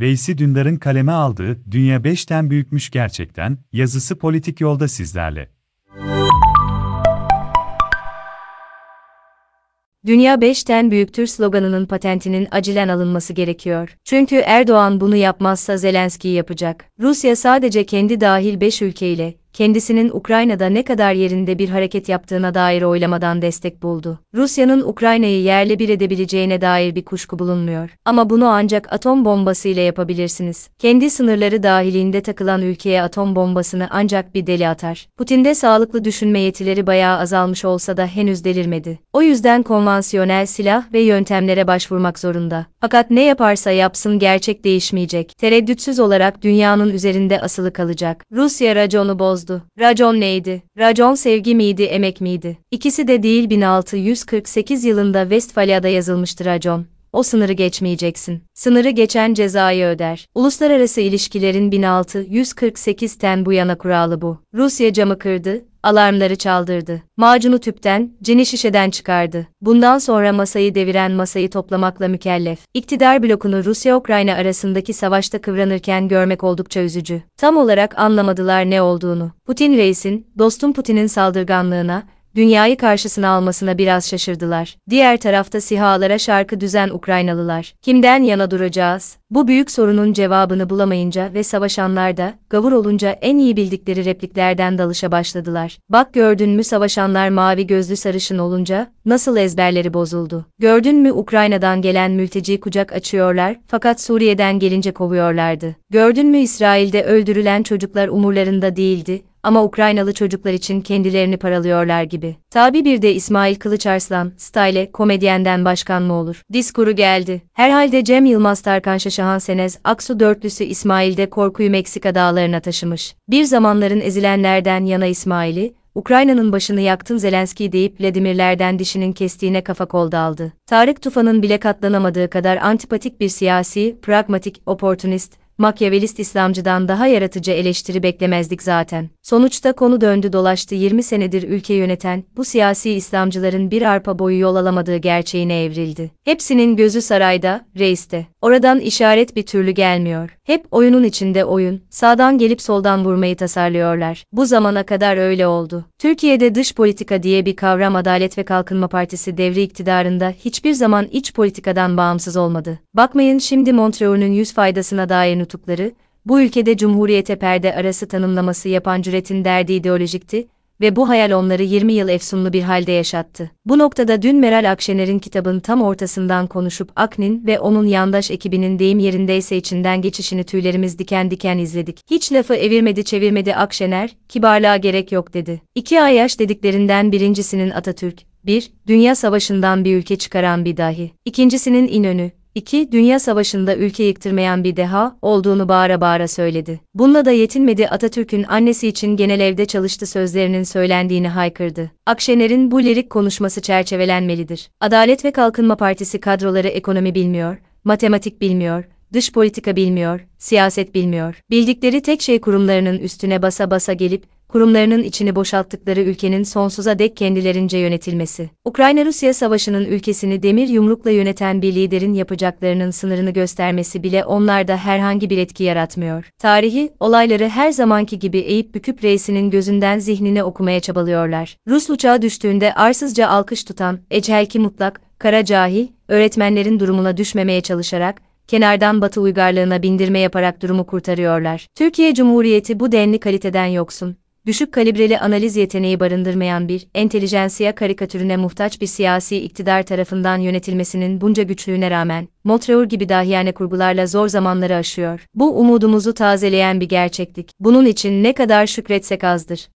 Veysi Dündar'ın kaleme aldığı Dünya 5'ten büyükmüş gerçekten yazısı politik yolda sizlerle. Dünya 5'ten büyüktür sloganının patentinin acilen alınması gerekiyor. Çünkü Erdoğan bunu yapmazsa Zelenski yapacak. Rusya sadece kendi dahil 5 ülkeyle, kendisinin Ukrayna'da ne kadar yerinde bir hareket yaptığına dair oylamadan destek buldu. Rusya'nın Ukrayna'yı yerle bir edebileceğine dair bir kuşku bulunmuyor. Ama bunu ancak atom bombası ile yapabilirsiniz. Kendi sınırları dahilinde takılan ülkeye atom bombasını ancak bir deli atar. Putin'de sağlıklı düşünme yetileri bayağı azalmış olsa da henüz delirmedi. O yüzden konvansiyonel silah ve yöntemlere başvurmak zorunda. Fakat ne yaparsa yapsın gerçek değişmeyecek. Tereddütsüz olarak dünyanın üzerinde asılı kalacak. Rusya raconu bozdu bozdu. Racon neydi? Racon sevgi miydi, emek miydi? İkisi de değil 1648 yılında Westfalya'da yazılmıştı racon. O sınırı geçmeyeceksin. Sınırı geçen cezayı öder. Uluslararası ilişkilerin 1648'ten bu yana kuralı bu. Rusya camı kırdı, alarmları çaldırdı. Macunu tüpten, cini şişeden çıkardı. Bundan sonra masayı deviren masayı toplamakla mükellef. İktidar blokunu Rusya-Ukrayna arasındaki savaşta kıvranırken görmek oldukça üzücü. Tam olarak anlamadılar ne olduğunu. Putin reisin, dostum Putin'in saldırganlığına, dünyayı karşısına almasına biraz şaşırdılar. Diğer tarafta sihalara şarkı düzen Ukraynalılar. Kimden yana duracağız? Bu büyük sorunun cevabını bulamayınca ve savaşanlar da, gavur olunca en iyi bildikleri repliklerden dalışa başladılar. Bak gördün mü savaşanlar mavi gözlü sarışın olunca, nasıl ezberleri bozuldu. Gördün mü Ukrayna'dan gelen mülteci kucak açıyorlar, fakat Suriye'den gelince kovuyorlardı. Gördün mü İsrail'de öldürülen çocuklar umurlarında değildi, ama Ukraynalı çocuklar için kendilerini paralıyorlar gibi. Tabi bir de İsmail Kılıçarslan, style, komedyenden başkan mı olur? Diskuru geldi. Herhalde Cem Yılmaz Tarkan Şaşahan Senez, Aksu dörtlüsü İsmail'de korkuyu Meksika dağlarına taşımış. Bir zamanların ezilenlerden yana İsmail'i, Ukrayna'nın başını yaktın Zelenski deyip Vladimirlerden dişinin kestiğine kafa kol daldı. Tarık Tufan'ın bile katlanamadığı kadar antipatik bir siyasi, pragmatik, oportunist, Makyavelist İslamcıdan daha yaratıcı eleştiri beklemezdik zaten. Sonuçta konu döndü dolaştı 20 senedir ülke yöneten, bu siyasi İslamcıların bir arpa boyu yol alamadığı gerçeğine evrildi. Hepsinin gözü sarayda, reiste. Oradan işaret bir türlü gelmiyor. Hep oyunun içinde oyun, sağdan gelip soldan vurmayı tasarlıyorlar. Bu zamana kadar öyle oldu. Türkiye'de dış politika diye bir kavram Adalet ve Kalkınma Partisi devri iktidarında hiçbir zaman iç politikadan bağımsız olmadı. Bakmayın şimdi Montreux'un yüz faydasına dair nutukları, bu ülkede Cumhuriyete perde arası tanımlaması yapan cüretin derdi ideolojikti ve bu hayal onları 20 yıl efsunlu bir halde yaşattı. Bu noktada dün Meral Akşener'in kitabın tam ortasından konuşup Aknin ve onun yandaş ekibinin deyim yerindeyse içinden geçişini tüylerimiz diken diken izledik. Hiç lafı evirmedi çevirmedi Akşener, kibarlığa gerek yok dedi. İki ay yaş dediklerinden birincisinin Atatürk, bir, Dünya Savaşı'ndan bir ülke çıkaran bir dahi. İkincisinin İnönü, 2. Dünya Savaşı'nda ülke yıktırmayan bir deha olduğunu bağıra bağıra söyledi. Bununla da yetinmedi Atatürk'ün annesi için genel evde çalıştı sözlerinin söylendiğini haykırdı. Akşener'in bu lirik konuşması çerçevelenmelidir. Adalet ve Kalkınma Partisi kadroları ekonomi bilmiyor, matematik bilmiyor, dış politika bilmiyor, siyaset bilmiyor. Bildikleri tek şey kurumlarının üstüne basa basa gelip, kurumlarının içini boşalttıkları ülkenin sonsuza dek kendilerince yönetilmesi. Ukrayna-Rusya savaşının ülkesini demir yumrukla yöneten bir liderin yapacaklarının sınırını göstermesi bile onlarda herhangi bir etki yaratmıyor. Tarihi, olayları her zamanki gibi eğip büküp reisinin gözünden zihnine okumaya çabalıyorlar. Rus uçağı düştüğünde arsızca alkış tutan, Ecelki Mutlak, Kara Cahil, öğretmenlerin durumuna düşmemeye çalışarak, kenardan Batı uygarlığına bindirme yaparak durumu kurtarıyorlar. Türkiye Cumhuriyeti bu denli kaliteden yoksun, düşük kalibreli analiz yeteneği barındırmayan bir, entelijensiya karikatürüne muhtaç bir siyasi iktidar tarafından yönetilmesinin bunca güçlüğüne rağmen, Motreur gibi dahiyane kurgularla zor zamanları aşıyor. Bu umudumuzu tazeleyen bir gerçeklik. Bunun için ne kadar şükretsek azdır.